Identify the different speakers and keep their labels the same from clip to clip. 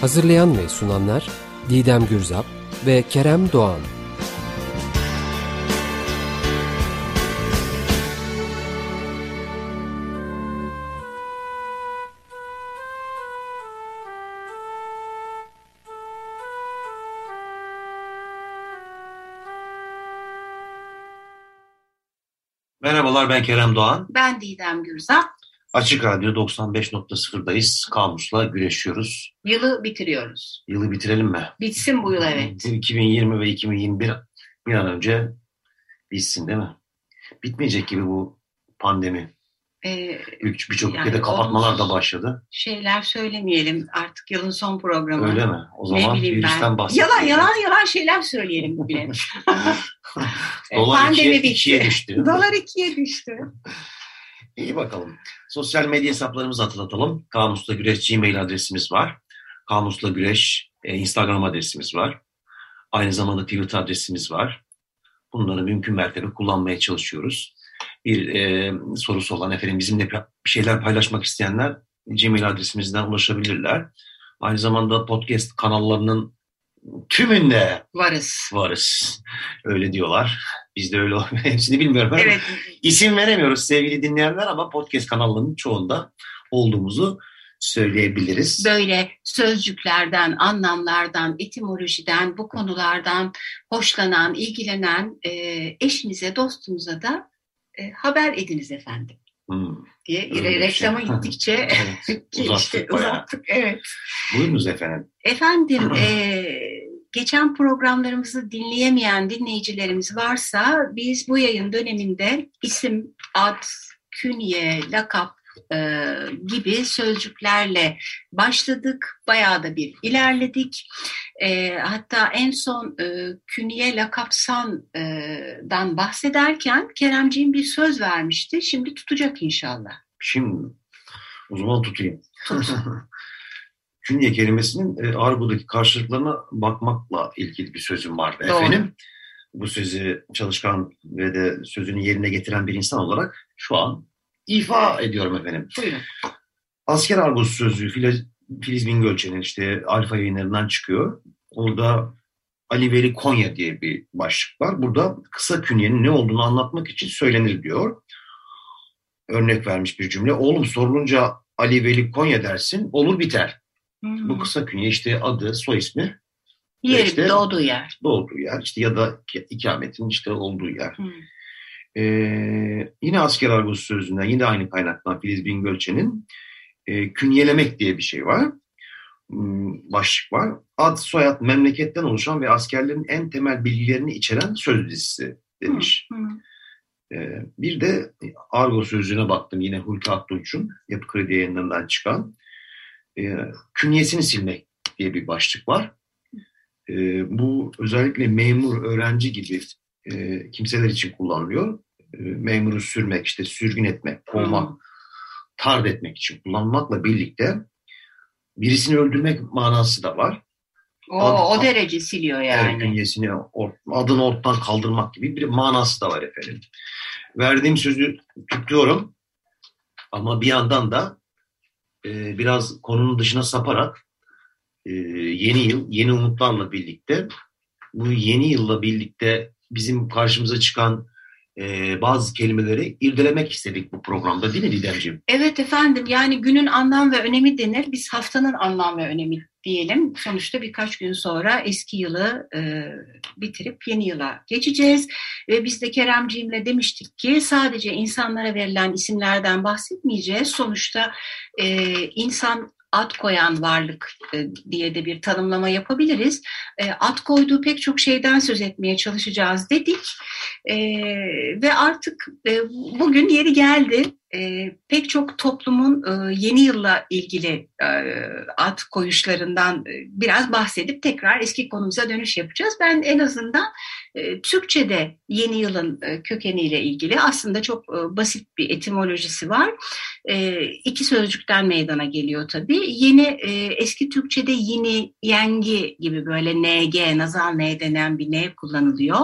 Speaker 1: Hazırlayan ve sunanlar Didem Gürzap ve Kerem Doğan.
Speaker 2: Merhabalar ben Kerem Doğan.
Speaker 3: Ben Didem Gürzap.
Speaker 2: Açık Radyo 95.0'dayız. Kamusla güreşiyoruz.
Speaker 3: Yılı bitiriyoruz.
Speaker 2: Yılı bitirelim mi?
Speaker 3: Bitsin bu yıl evet.
Speaker 2: 2020 ve 2021 bir an önce bitsin değil mi? Bitmeyecek gibi bu pandemi. Ee, Birçok yani ülkede kapatmalar da başladı.
Speaker 3: Şeyler söylemeyelim artık yılın son programı.
Speaker 2: Öyle mi? O zaman virüsten bahsedelim.
Speaker 3: Yalan yalan yalan şeyler söyleyelim bugün.
Speaker 2: Dolar Pandemi ikiye, ikiye düştü.
Speaker 3: Dolar ikiye düştü.
Speaker 2: İyi bakalım. Sosyal medya hesaplarımızı hatırlatalım. Kamusla Güreş Gmail adresimiz var. Kamusla Güreş e, Instagram adresimiz var. Aynı zamanda Twitter adresimiz var. Bunları mümkün mertebe kullanmaya çalışıyoruz. Bir e, sorusu olan efendim bizimle bir şeyler paylaşmak isteyenler Gmail adresimizden ulaşabilirler. Aynı zamanda podcast kanallarının tümünde
Speaker 3: varız.
Speaker 2: Varız. Öyle diyorlar. Biz de öyle hepsini bilmiyorum. Evet. İsim veremiyoruz sevgili dinleyenler ama podcast kanallarının çoğunda olduğumuzu söyleyebiliriz.
Speaker 3: Böyle sözcüklerden, anlamlardan, etimolojiden, bu konulardan hoşlanan, ilgilenen e, eşinize, dostunuza da e, haber ediniz efendim. Hmm. diye Öyle reklama şey. gittikçe
Speaker 2: evet, uzattık, işte, uzattık.
Speaker 3: Evet.
Speaker 2: Buyurunuz efendim.
Speaker 3: Efendim e, geçen programlarımızı dinleyemeyen dinleyicilerimiz varsa biz bu yayın döneminde isim, ad, künye, lakap e, gibi sözcüklerle başladık. Bayağı da bir ilerledik. E, hatta en son e, künye lakapsandan bahsederken Keremciğim bir söz vermişti. Şimdi tutacak inşallah.
Speaker 2: Şimdi o zaman tutayım. künye kelimesinin e, argodaki karşılıklarına bakmakla ilgili bir sözüm var Doğru. efendim. Bu sözü çalışkan ve de sözünü yerine getiren bir insan olarak şu an ifa ediyorum efendim. Buyurun. Asker argosu sözlüğü Filiz, Filiz Bingölçen'in işte alfa yayınlarından çıkıyor. Orada Ali Veli Konya diye bir başlık var. Burada kısa künyenin ne olduğunu anlatmak için söylenir diyor. Örnek vermiş bir cümle. Oğlum sorulunca Ali Veli Konya dersin olur biter. Hmm. Bu kısa künye işte adı, soy ismi.
Speaker 3: Yeri, işte, doğduğu yer.
Speaker 2: Doğduğu yer işte ya da ikametin işte olduğu yer. Hmm. Ee, yine asker argosu sözünden, yine aynı kaynaktan Filiz Bingölçen'in e, künyelemek diye bir şey var. Hmm, başlık var. Ad, soyad, memleketten oluşan ve askerlerin en temel bilgilerini içeren söz dizisi demiş. Hı, hı. Ee, bir de argo sözlüğüne baktım yine Hulki Aktunç'un Yapı Kredi yayınlarından çıkan. E, künyesini silmek diye bir başlık var. E, bu özellikle memur, öğrenci gibi e, kimseler için kullanılıyor. E, memuru sürmek, işte sürgün etmek, kovmak, tard etmek için kullanmakla birlikte birisini öldürmek manası da var.
Speaker 3: O, Ad, o derece siliyor yani.
Speaker 2: Bünyesini, or, adını ortadan kaldırmak gibi bir manası da var efendim. Verdiğim sözü tutuyorum ama bir yandan da e, biraz konunun dışına saparak e, yeni yıl, yeni umutlarla birlikte bu yeni yılla birlikte bizim karşımıza çıkan e, bazı kelimeleri irdelemek istedik bu programda değil mi Didemciğim?
Speaker 3: Evet efendim yani günün anlam ve önemi denir. Biz haftanın anlam ve önemi diyelim. Sonuçta birkaç gün sonra eski yılı e, bitirip yeni yıla geçeceğiz. Ve biz de Keremciğimle demiştik ki sadece insanlara verilen isimlerden bahsetmeyeceğiz. Sonuçta e, insan ad koyan varlık e, diye de bir tanımlama yapabiliriz. E, ad koyduğu pek çok şeyden söz etmeye çalışacağız dedik. E, ve artık bugün yeri geldi. E, pek çok toplumun e, yeni yılla ilgili e, ad koyuşlarından e, biraz bahsedip tekrar eski konumuza dönüş yapacağız. Ben en azından e, Türkçe'de yeni yılın e, kökeniyle ilgili aslında çok e, basit bir etimolojisi var. E, iki sözcükten meydana geliyor tabii. Yeni e, eski Türkçe'de yeni, yengi gibi böyle NG, nazal N denen bir N kullanılıyor.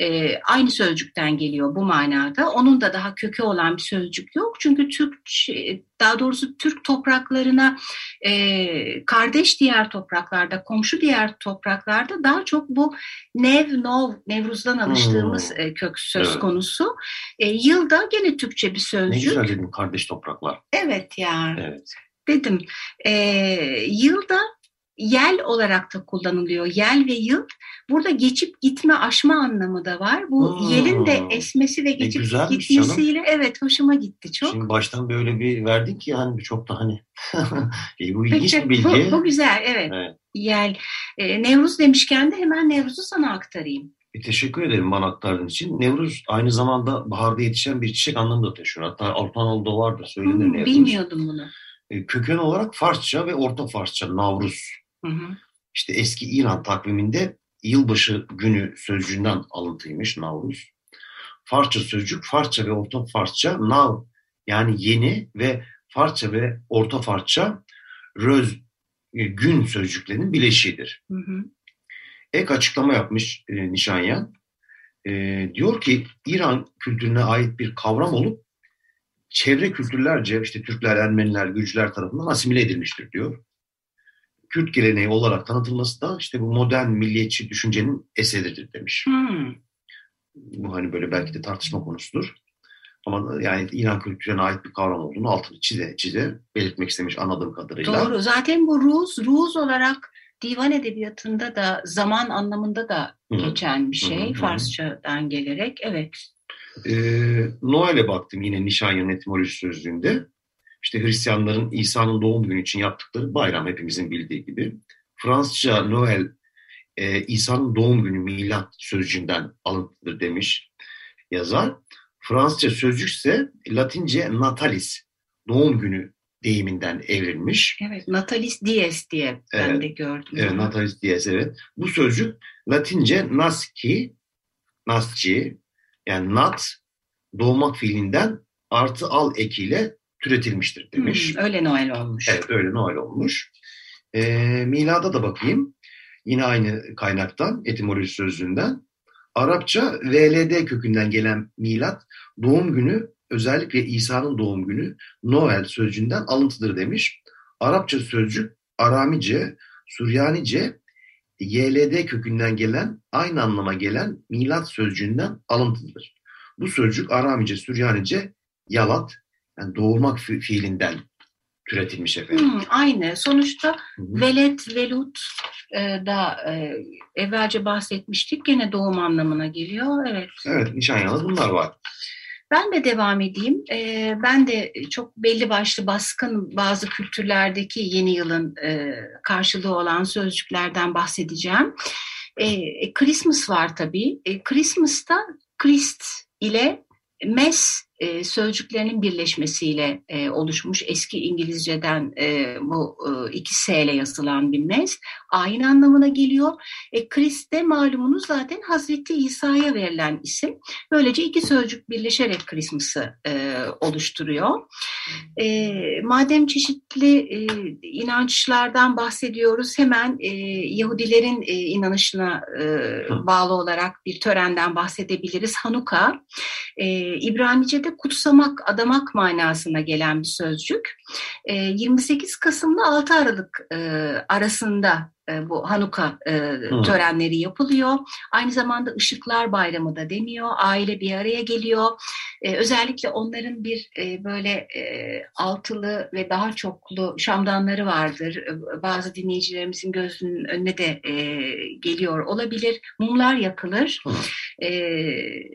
Speaker 3: E, aynı sözcükten geliyor bu manada. Onun da daha kökü olan bir sözcük yok. Çünkü Türkçe, daha doğrusu Türk topraklarına e, kardeş diğer topraklarda, komşu diğer topraklarda daha çok bu nev, nov, Nevruz'dan alıştığımız hmm. e, kök söz evet. konusu. E, yılda gene Türkçe bir sözcük. Ne
Speaker 2: güzel dedim kardeş topraklar.
Speaker 3: Evet ya. Evet. Dedim. E, yılda yel olarak da kullanılıyor. Yel ve yıl. Burada geçip gitme, aşma anlamı da var. Bu hmm. yelin de esmesi ve geçip gitmesiyle canım. evet hoşuma gitti çok.
Speaker 2: Şimdi baştan böyle bir verdin ki yani çok da hani e, bu ilginç bir bilgi.
Speaker 3: Bu, bu güzel evet. evet. Yel. Ee, Nevruz demişken de hemen Nevruz'u sana aktarayım.
Speaker 2: E, teşekkür ederim bana aktardığın için. Nevruz aynı zamanda baharda yetişen bir çiçek anlamı da taşıyor. Hatta Avrupa Anadolu'da vardır söylenir hmm,
Speaker 3: Nevruz. Bilmiyordum bunu.
Speaker 2: E, köken olarak Farsça ve Orta Farsça Navruz Hı hı. İşte eski İran takviminde yılbaşı günü sözcüğünden alıntıymış Navruz. Farsça sözcük Farsça ve Orta Farsça nav yani yeni ve Farsça ve Orta Farsça röz e, gün sözcüklerinin bileşiğidir. Hı hı. Ek açıklama yapmış e, Nişanyan. E, diyor ki İran kültürüne ait bir kavram olup çevre kültürlerce işte Türkler, Ermeniler, Gürcüler tarafından asimile edilmiştir diyor. Kürt geleneği olarak tanıtılması da işte bu modern milliyetçi düşüncenin eseridir demiş. Hmm. Bu hani böyle belki de tartışma konusudur. Ama yani İran kültürüne ait bir kavram olduğunu altını çize çize belirtmek istemiş anladığım kadarıyla.
Speaker 3: Doğru. Zaten bu Ruz, Ruz olarak divan edebiyatında da zaman anlamında da geçen bir şey. Hı. Farsçadan gelerek. Evet.
Speaker 2: Ee, Noel'e baktım yine Nişanyan etimoloji sözlüğünde işte Hristiyanların İsa'nın doğum günü için yaptıkları bayram hepimizin bildiği gibi. Fransızca Noel e, İsa'nın doğum günü milat sözcüğünden alıntıdır demiş yazar. Fransızca sözcük ise Latince natalis doğum günü deyiminden evrilmiş.
Speaker 3: Evet, natalis dies diye ben evet, de gördüm.
Speaker 2: Evet, natalis dies evet. Bu sözcük Latince nasci, nasci yani nat doğmak fiilinden artı al ekiyle türetilmiştir demiş.
Speaker 3: Hmm, öyle Noel olmuş.
Speaker 2: Evet öyle Noel olmuş. E, milada da bakayım. Yine aynı kaynaktan, etimoloji sözlüğünden. Arapça VLD kökünden gelen milat doğum günü özellikle İsa'nın doğum günü Noel sözcüğünden alıntıdır demiş. Arapça sözcük Aramice, Süryanice, YLD kökünden gelen aynı anlama gelen milat sözcüğünden alıntıdır. Bu sözcük Aramice, Süryanice, Yalat, yani doğurmak fi fiilinden türetilmiş efendim. Hmm,
Speaker 3: aynı. Sonuçta Hı-hı. velet, velut e, da e, evvelce bahsetmiştik. Gene doğum anlamına geliyor. Evet.
Speaker 2: Evet. Nişanyalı bunlar var.
Speaker 3: Ben de devam edeyim. E, ben de çok belli başlı baskın bazı kültürlerdeki yeni yılın e, karşılığı olan sözcüklerden bahsedeceğim. E, Christmas var tabii. E, Christmas'ta Christ ile mes e, sözcüklerinin birleşmesiyle e, oluşmuş eski İngilizceden e, bu e, iki S ile yazılan bir mes aynı anlamına geliyor. E, Christ de malumunuz zaten Hazreti İsa'ya verilen isim. Böylece iki sözcük birleşerek Christmas'ı e, oluşturuyor. E, madem çeşitli e, inançlardan bahsediyoruz hemen e, Yahudilerin e, inanışına e, bağlı olarak bir törenden bahsedebiliriz. Hanuka, e, İbranice'de Türkçe'de kutsamak, adamak manasına gelen bir sözcük. 28 ee, Kasım'la 6 Aralık arasında bu Hanuka e, törenleri yapılıyor. Aynı zamanda Işıklar Bayramı da deniyor. Aile bir araya geliyor. Özellikle onların bir böyle altılı ve daha çoklu şamdanları vardır. Bazı dinleyicilerimizin gözünün önüne de geliyor olabilir. Mumlar yakılır.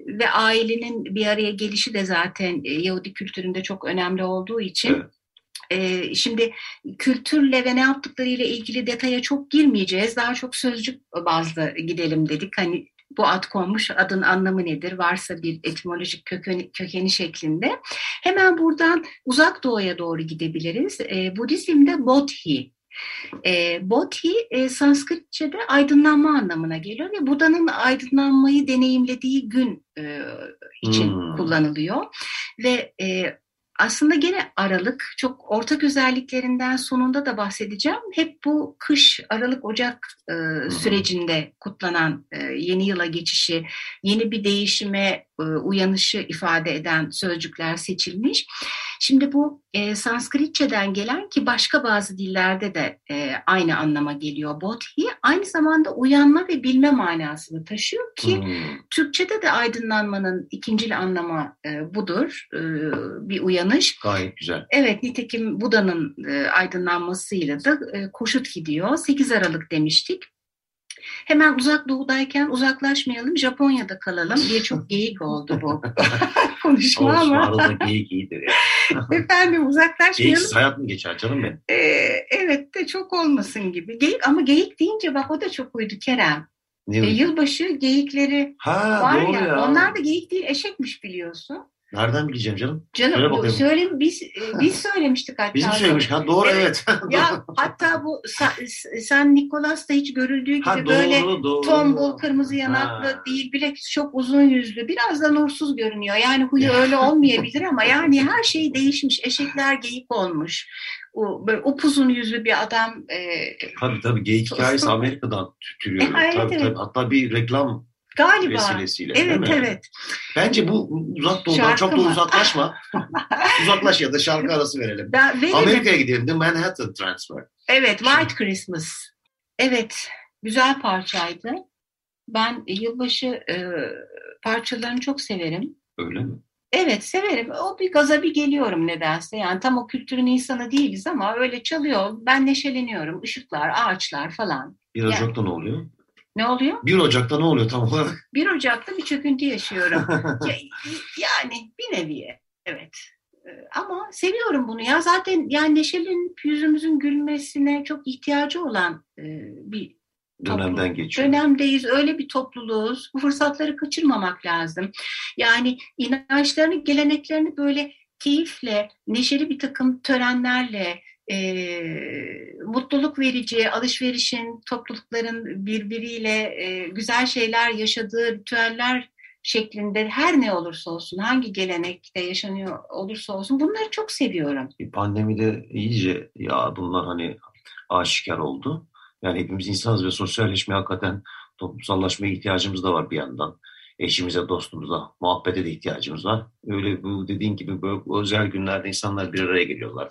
Speaker 3: Ve ailenin bir araya gelişi de zaten Yahudi kültüründe çok önemli olduğu için evet ee, şimdi kültürle ve ne yaptıklarıyla ilgili detaya çok girmeyeceğiz. Daha çok sözcük bazlı gidelim dedik. Hani bu ad konmuş, adın anlamı nedir, varsa bir etimolojik kökeni, kökeni şeklinde. Hemen buradan uzak doğuya doğru gidebiliriz. E, Budizm'de Bodhi e, Bodhi e, Sanskritçe'de aydınlanma anlamına geliyor ve Buda'nın aydınlanmayı deneyimlediği gün e, için hmm. kullanılıyor ve e, aslında gene Aralık çok ortak özelliklerinden sonunda da bahsedeceğim. Hep bu kış Aralık Ocak e, sürecinde kutlanan e, yeni yıla geçişi, yeni bir değişime e, uyanışı ifade eden sözcükler seçilmiş. Şimdi bu e, Sanskritçeden gelen ki başka bazı dillerde de e, aynı anlama geliyor bodhi. Aynı zamanda uyanma ve bilme manasını taşıyor ki hmm. Türkçe'de de aydınlanmanın ikincil anlamı e, budur. E, bir uyanış.
Speaker 2: Gayet güzel.
Speaker 3: Evet nitekim Buda'nın e, aydınlanmasıyla da e, koşut gidiyor. 8 Aralık demiştik. Hemen uzak doğudayken uzaklaşmayalım, Japonya'da kalalım diye çok geyik oldu bu konuşma Olsun, ama.
Speaker 2: Arada geyik iyidir ya.
Speaker 3: Efendim uzaklaşmayalım.
Speaker 2: Geyiksiz hayat mı geçer canım benim? Ee,
Speaker 3: evet de çok olmasın gibi. Geyik ama geyik deyince bak o da çok uydu Kerem. Ne e, yılbaşı geyikleri
Speaker 2: ha,
Speaker 3: var ya, ya. Onlar da geyik değil eşekmiş biliyorsun.
Speaker 2: Nereden bileceğim canım?
Speaker 3: Canım söyle, biz e, biz söylemiştik hatta.
Speaker 2: Biz mi söylemiş? Ha, doğru evet. evet.
Speaker 3: ya hatta bu sen Nikolas da hiç görüldüğü gibi ha, doğru, böyle doğru. tombul, kırmızı yanaklı ha. değil. Bile çok uzun yüzlü. Biraz da nursuz görünüyor. Yani huyu öyle olmayabilir ama yani her şey değişmiş. Eşekler geyik olmuş. O, böyle upuzun yüzlü bir adam. E,
Speaker 2: tabii tabii geyik hikayesi Amerika'dan tütülüyor. E, evet, tabii, evet. tabii. Hatta bir reklam
Speaker 3: Galiba.
Speaker 2: vesilesiyle.
Speaker 3: Evet değil mi? evet.
Speaker 2: Bence bu uzak doğudan şarkı çok da uzaklaşma. Uzaklaş ya da şarkı arası verelim. Amerika'ya gidelim. The Manhattan Transfer.
Speaker 3: Evet, White Christmas. Evet, güzel parçaydı. Ben yılbaşı e, parçalarını çok severim.
Speaker 2: Öyle mi?
Speaker 3: Evet severim. O bir gaza bir geliyorum nedense. Yani tam o kültürün insanı değiliz ama öyle çalıyor. Ben neşeleniyorum. Işıklar, ağaçlar falan.
Speaker 2: Bir yani, ne oluyor?
Speaker 3: Ne oluyor?
Speaker 2: 1 Ocak'ta ne oluyor tam olarak?
Speaker 3: 1 Ocak'ta bir çöküntü yaşıyorum. yani bir nevi evet. Ee, ama seviyorum bunu ya. Zaten yani neşelin yüzümüzün gülmesine çok ihtiyacı olan e, bir
Speaker 2: dönemden geçiyor.
Speaker 3: Dönemdeyiz. Öyle bir topluluğuz. Bu fırsatları kaçırmamak lazım. Yani inançlarını, geleneklerini böyle keyifle, neşeli bir takım törenlerle, e, mutluluk verici, alışverişin, toplulukların birbiriyle e, güzel şeyler yaşadığı ritüeller şeklinde her ne olursa olsun, hangi gelenekte yaşanıyor olursa olsun bunları çok seviyorum.
Speaker 2: Pandemide iyice ya bunlar hani aşikar oldu. Yani hepimiz insanız ve sosyalleşmeye hakikaten toplumsallaşmaya ihtiyacımız da var bir yandan. Eşimize, dostumuza, muhabbete de ihtiyacımız var. Öyle bu dediğin gibi böyle özel günlerde insanlar bir araya geliyorlar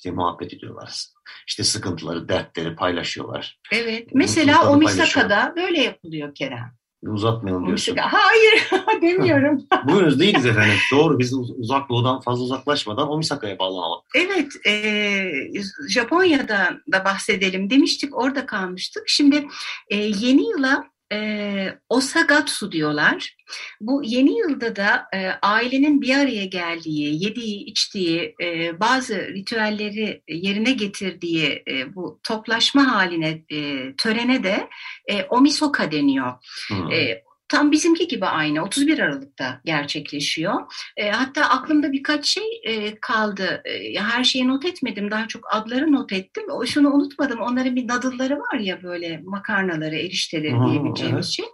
Speaker 2: işte muhabbet ediyorlar. İşte sıkıntıları, dertleri paylaşıyorlar.
Speaker 3: Evet. Mesela Omisaka'da böyle yapılıyor Kerem.
Speaker 2: Uzatmayalım diyorsun.
Speaker 3: Hayır demiyorum.
Speaker 2: Buyurunuz değiliz efendim. Doğru biz uzak doğudan fazla uzaklaşmadan Omisaka'ya bağlanalım.
Speaker 3: Evet. E, Japonya'da da bahsedelim demiştik. Orada kalmıştık. Şimdi e, yeni yıla e, Osagatsu diyorlar. Bu yeni yılda da e, ailenin bir araya geldiği, yediği, içtiği, e, bazı ritüelleri yerine getirdiği e, bu toplaşma haline, e, törene de e, Omisoka deniyor. Hmm. E, Tam bizimki gibi aynı 31 Aralık'ta gerçekleşiyor. E, hatta aklımda birkaç şey e, kaldı. E, her şeyi not etmedim. Daha çok adları not ettim. O şunu unutmadım. Onların bir nadılları var ya böyle makarnaları, erişteleri hmm, diyebileceğimiz evet. şey.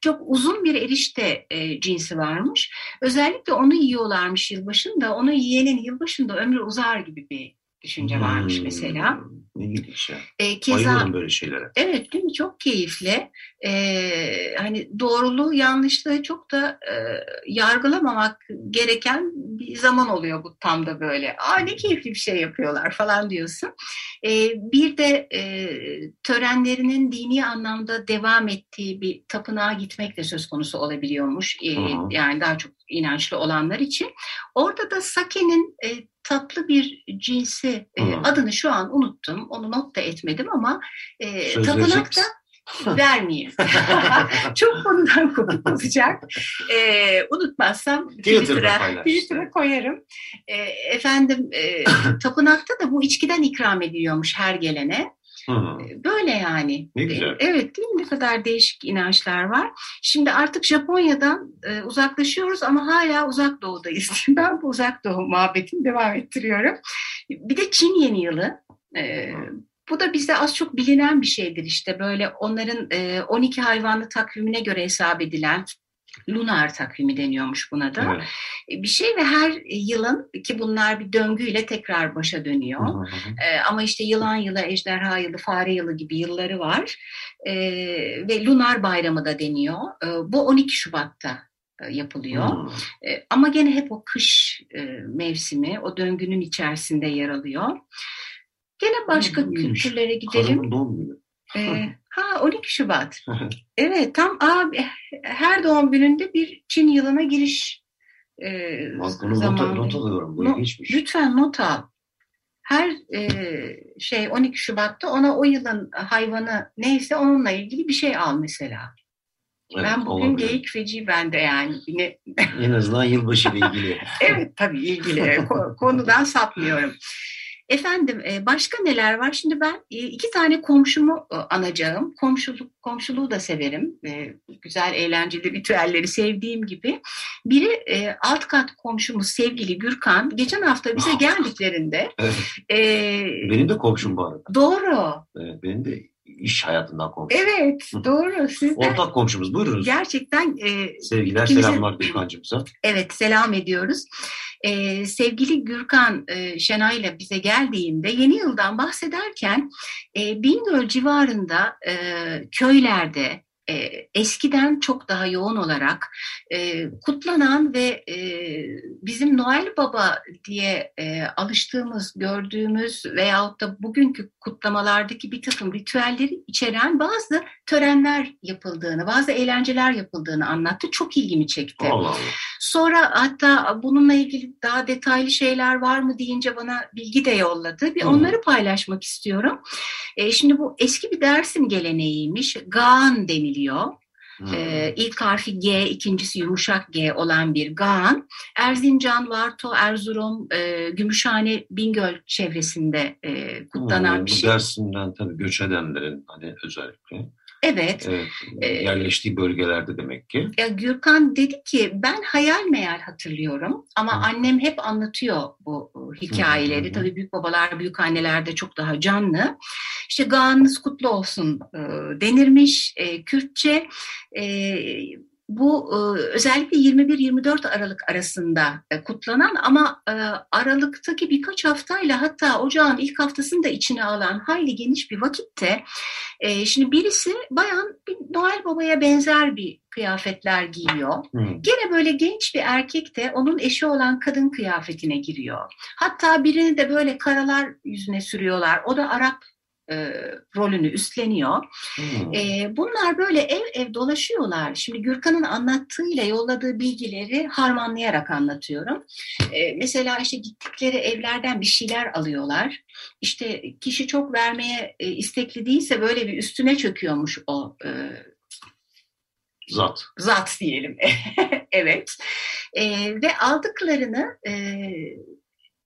Speaker 3: Çok uzun bir erişte e, cinsi varmış. Özellikle onu yiyorlarmış yılbaşında. Onu yiyenin yılbaşında ömrü uzar gibi bir düşünce varmış hmm, mesela.
Speaker 2: Ne ilginç ya. E, keza, Bayılıyorum böyle şeylere.
Speaker 3: Evet değil mi? Çok keyifli. E, hani doğruluğu, yanlışlığı çok da e, yargılamamak gereken bir zaman oluyor bu tam da böyle. Aa ne keyifli bir şey yapıyorlar falan diyorsun. E, bir de e, törenlerinin dini anlamda devam ettiği bir tapınağa gitmek de söz konusu olabiliyormuş. E, yani daha çok inançlı olanlar için. Orada da sakenin e, tatlı bir cinsi e, adını şu an unuttum. Onu not da etmedim ama e, tapınakta vermeyeyim. Çok konudan kopuk olacak. E, unutmazsam Twitter'a Twitter koyarım. E, efendim e, tapınakta da bu içkiden ikram ediliyormuş her gelene.
Speaker 2: Hı.
Speaker 3: Böyle yani.
Speaker 2: Ne güzel.
Speaker 3: Evet değil mi? Ne kadar değişik inançlar var. Şimdi artık Japonya'dan e, uzaklaşıyoruz ama hala uzak doğudayız. Ben bu uzak doğu muhabbetini devam ettiriyorum. Bir de Çin yeni yılı. E, bu da bizde az çok bilinen bir şeydir işte böyle onların e, 12 hayvanlı takvimine göre hesap edilen lunar takvimi deniyormuş buna da.
Speaker 2: Evet.
Speaker 3: Bir şey ve her yılın ki bunlar bir döngüyle tekrar başa dönüyor.
Speaker 2: Hı hı hı.
Speaker 3: Ee, ama işte yılan yılı, ejderha yılı, fare yılı gibi yılları var. Ee, ve Lunar Bayramı da deniyor. Ee, bu 12 Şubat'ta e, yapılıyor. Ee, ama gene hep o kış e, mevsimi, o döngünün içerisinde yer alıyor. Gene başka
Speaker 2: iyiymiş.
Speaker 3: kültürlere gidelim.
Speaker 2: Karımın doğum günü.
Speaker 3: Ee, ha 12 Şubat. Evet tam abi her doğum gününde bir Çin yılına giriş e,
Speaker 2: Bak bunu not,
Speaker 3: zamanı.
Speaker 2: not alıyorum. Bu
Speaker 3: No-
Speaker 2: ilginçmiş.
Speaker 3: Lütfen not al. Her e, şey 12 Şubat'ta ona o yılın hayvanı neyse onunla ilgili bir şey al mesela.
Speaker 2: Evet,
Speaker 3: ben bugün
Speaker 2: olabilir.
Speaker 3: geyik feci bende yani. Yine,
Speaker 2: En azından yılbaşı ile ilgili.
Speaker 3: evet tabii ilgili Ko- konudan sapmıyorum. Efendim e, başka neler var? Şimdi ben e, iki tane komşumu e, anacağım. Komşuluk komşuluğu da severim. E, Güzel eğlenceli ritüelleri sevdiğim gibi. Biri e, alt kat komşumuz sevgili Gürkan. Geçen hafta bize geldiklerinde
Speaker 2: Evet.
Speaker 3: e,
Speaker 2: Benim de komşum bu arada.
Speaker 3: doğru.
Speaker 2: Evet, benim de iş hayatından komşum.
Speaker 3: Evet doğru. Siz de
Speaker 2: Ortak komşumuz. Buyurunuz.
Speaker 3: gerçekten e,
Speaker 2: Sevgiler,
Speaker 3: İkinize-
Speaker 2: selamlar Gülkancığımıza.
Speaker 3: Evet selam ediyoruz. Ee, sevgili Gürkan e, Şenay ile bize geldiğinde yeni yıldan bahsederken e, Bingöl civarında e, köylerde e, eskiden çok daha yoğun olarak e, kutlanan ve e, bizim Noel Baba diye e, alıştığımız, gördüğümüz veyahut da bugünkü kutlamalardaki bir takım ritüelleri içeren bazı törenler yapıldığını, bazı eğlenceler yapıldığını anlattı. Çok ilgimi çekti.
Speaker 2: Allah Allah.
Speaker 3: Sonra hatta bununla ilgili daha detaylı şeyler var mı deyince bana bilgi de yolladı. Bir onları paylaşmak istiyorum. E, şimdi bu eski bir dersim geleneğiymiş. Gaan deniliyor.
Speaker 2: Hı.
Speaker 3: E, ilk harfi G, ikincisi yumuşak G olan bir Gaan. Erzincan, Varto, Erzurum, e, Gümüşhane, Bingöl çevresinde e, kutlanan
Speaker 2: Hı,
Speaker 3: bir
Speaker 2: Bu
Speaker 3: şey.
Speaker 2: Dersim'den tabii göç edenlerin hani özellikle
Speaker 3: Evet.
Speaker 2: evet, yerleştiği bölgelerde demek ki.
Speaker 3: Ya Gürkan dedi ki ben hayal meyal hatırlıyorum ama
Speaker 2: Hı.
Speaker 3: annem hep anlatıyor bu e, hikayeleri.
Speaker 2: Hı.
Speaker 3: Tabii büyük babalar, büyük anneler de çok daha canlı. İşte Gağanınız kutlu olsun e, denirmiş e, Kürtçe. Bu e, özellikle 21-24 Aralık arasında e, kutlanan ama e, Aralık'taki birkaç haftayla hatta ocağın ilk haftasını da içine alan hayli geniş bir vakitte şimdi birisi bayan bir Noel Baba'ya benzer bir kıyafetler giyiyor.
Speaker 2: Hı.
Speaker 3: Gene böyle genç bir erkek de onun eşi olan kadın kıyafetine giriyor. Hatta birini de böyle karalar yüzüne sürüyorlar. O da Arap e, rolünü üstleniyor.
Speaker 2: Hı.
Speaker 3: E, bunlar böyle ev ev dolaşıyorlar. Şimdi Gürkan'ın anlattığıyla yolladığı bilgileri harmanlayarak anlatıyorum. E, mesela işte gittikleri evlerden bir şeyler alıyorlar. İşte kişi çok vermeye e, istekli değilse böyle bir üstüne çöküyormuş o e,
Speaker 2: Zat.
Speaker 3: zat diyelim. evet. E, ve aldıklarını e,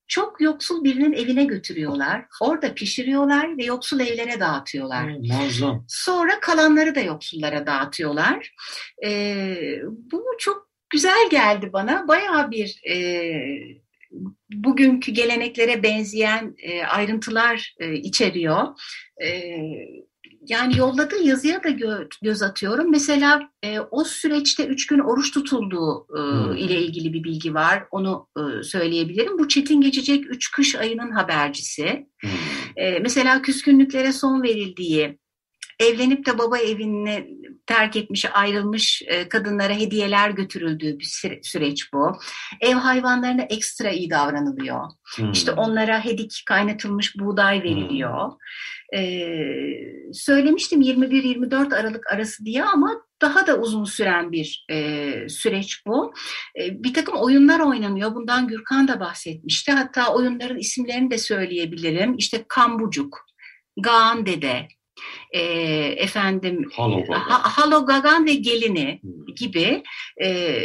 Speaker 3: çok yoksul birinin evine götürüyorlar. Orada pişiriyorlar ve yoksul evlere dağıtıyorlar.
Speaker 2: Muazzam.
Speaker 3: Sonra kalanları da yoksullara dağıtıyorlar. E, bu çok güzel geldi bana. Bayağı bir e, bugünkü geleneklere benzeyen e, ayrıntılar e, içeriyor. E, yani yolladığı yazıya da gö- göz atıyorum. Mesela e, o süreçte üç gün oruç tutulduğu e,
Speaker 2: Hmm.
Speaker 3: ile ilgili bir bilgi var. Onu e, söyleyebilirim. Bu çetin geçecek üç kış ayının habercisi.
Speaker 2: Hı.
Speaker 3: E, mesela küskünlüklere son verildiği, evlenip de baba evini terk etmiş, ayrılmış e, kadınlara hediyeler götürüldüğü bir süre- süreç bu. Ev hayvanlarına ekstra iyi davranılıyor.
Speaker 2: Hı.
Speaker 3: İşte onlara hedik kaynatılmış buğday veriliyor. Ee, söylemiştim 21-24 Aralık arası diye ama daha da uzun süren bir e, süreç bu. E, bir takım oyunlar oynanıyor. Bundan Gürkan da bahsetmişti. Hatta oyunların isimlerini de söyleyebilirim. İşte Kambucuk, Gaan Dede, e, efendim
Speaker 2: Halo Baba.
Speaker 3: Ha- ve Gelini
Speaker 2: Hı.
Speaker 3: gibi e,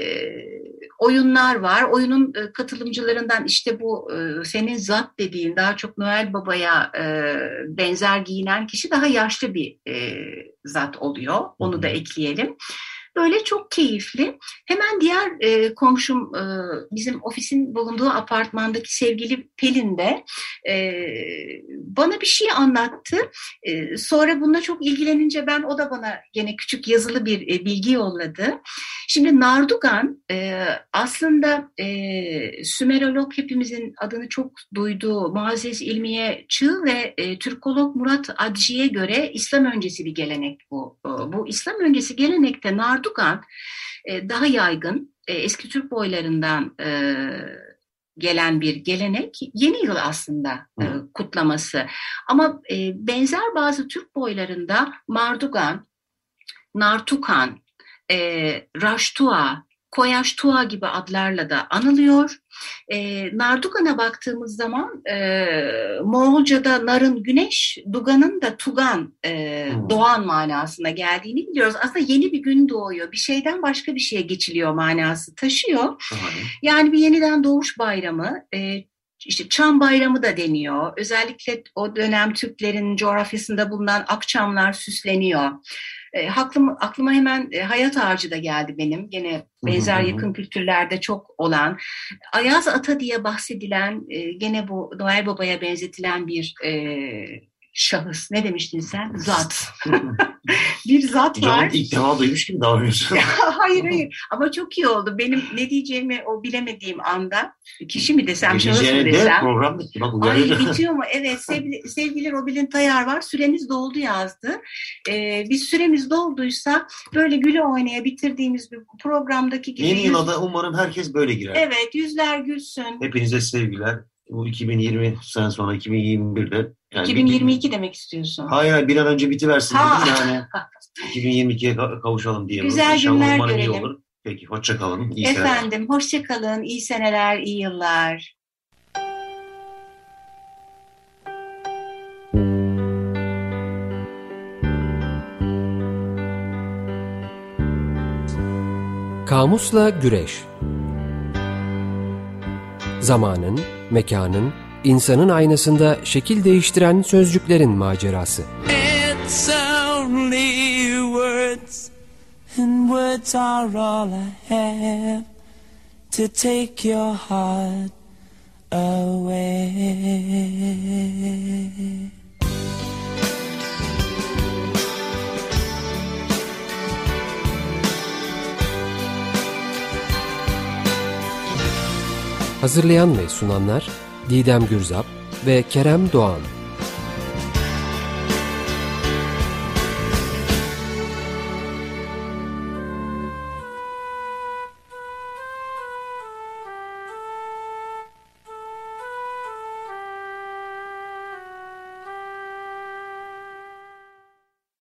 Speaker 3: oyunlar var. Oyunun e, katılımcılarından işte bu e, senin zat dediğin daha çok Noel Baba'ya e, benzer giyinen kişi daha yaşlı bir e, zat oluyor. Onu da ekleyelim. Böyle çok keyifli. Hemen diğer e, komşum e, bizim ofisin bulunduğu apartmandaki sevgili Pelin de e, bana bir şey anlattı. E, sonra bununla çok ilgilenince ben o da bana gene küçük yazılı bir e, bilgi yolladı. Şimdi Nardugan e, aslında e, Sümerolog hepimizin adını çok duyduğu Muazzez İlmiye Çığ ve e, Türkolog Murat Adji'ye göre İslam öncesi bir gelenek bu. E, bu İslam öncesi gelenekte Nardugan Erdoğan e, daha yaygın e, eski Türk boylarından e, gelen bir gelenek. Yeni yıl aslında e, kutlaması. Ama e, benzer bazı Türk boylarında Mardugan, Nartukan, e, Raştua, Koyaş Tua gibi adlarla da anılıyor. E, Nardugan'a baktığımız zaman e, Moğolca'da narın güneş, duganın da tugan, e, hmm. doğan manasına geldiğini biliyoruz. Aslında yeni bir gün doğuyor, bir şeyden başka bir şeye geçiliyor manası taşıyor. Yani bir yeniden doğuş bayramı, e, işte Çam Bayramı da deniyor. Özellikle o dönem Türklerin coğrafyasında bulunan akçamlar süsleniyor. E, aklıma, aklıma hemen e, hayat ağacı da geldi benim. Gene benzer yakın kültürlerde çok olan. Ayaz Ata diye bahsedilen, e, gene bu Noel Baba'ya benzetilen bir e, şahıs. Ne demiştin sen? Zat. bir zat var.
Speaker 2: ilk defa duymuş gibi davranıyorsun.
Speaker 3: hayır hayır ama çok iyi oldu. Benim ne diyeceğimi o bilemediğim anda kişi mi desem şahıs mı desem.
Speaker 2: program
Speaker 3: bitti. Bak, Ay bitiyor mu? Evet sevgili, sevgili Robin Tayar var. Süreniz doldu yazdı. Ee, biz süremiz dolduysa böyle güle oynaya bitirdiğimiz bir programdaki
Speaker 2: gibi. Yeni yıla da umarım herkes böyle girer.
Speaker 3: Evet yüzler gülsün.
Speaker 2: Hepinize sevgiler. Bu 2020 sene sonra 2021'de.
Speaker 3: Yani 2022 bir, demek istiyorsun.
Speaker 2: Hayır bir an önce bitiversin ha. dedim yani. 2022'ye kavuşalım diye.
Speaker 3: Güzel İnşallah günler görelim. Iyi olur.
Speaker 2: Peki hoşçakalın.
Speaker 3: İyi Efendim hoşçakalın. İyi seneler, iyi yıllar.
Speaker 1: Kamusla Güreş Zamanın, mekanın, insanın aynasında şekil değiştiren sözcüklerin macerası. It's only words and words are all I have to take your heart away. Hazırlayan ve sunanlar Didem Gürzap ve Kerem Doğan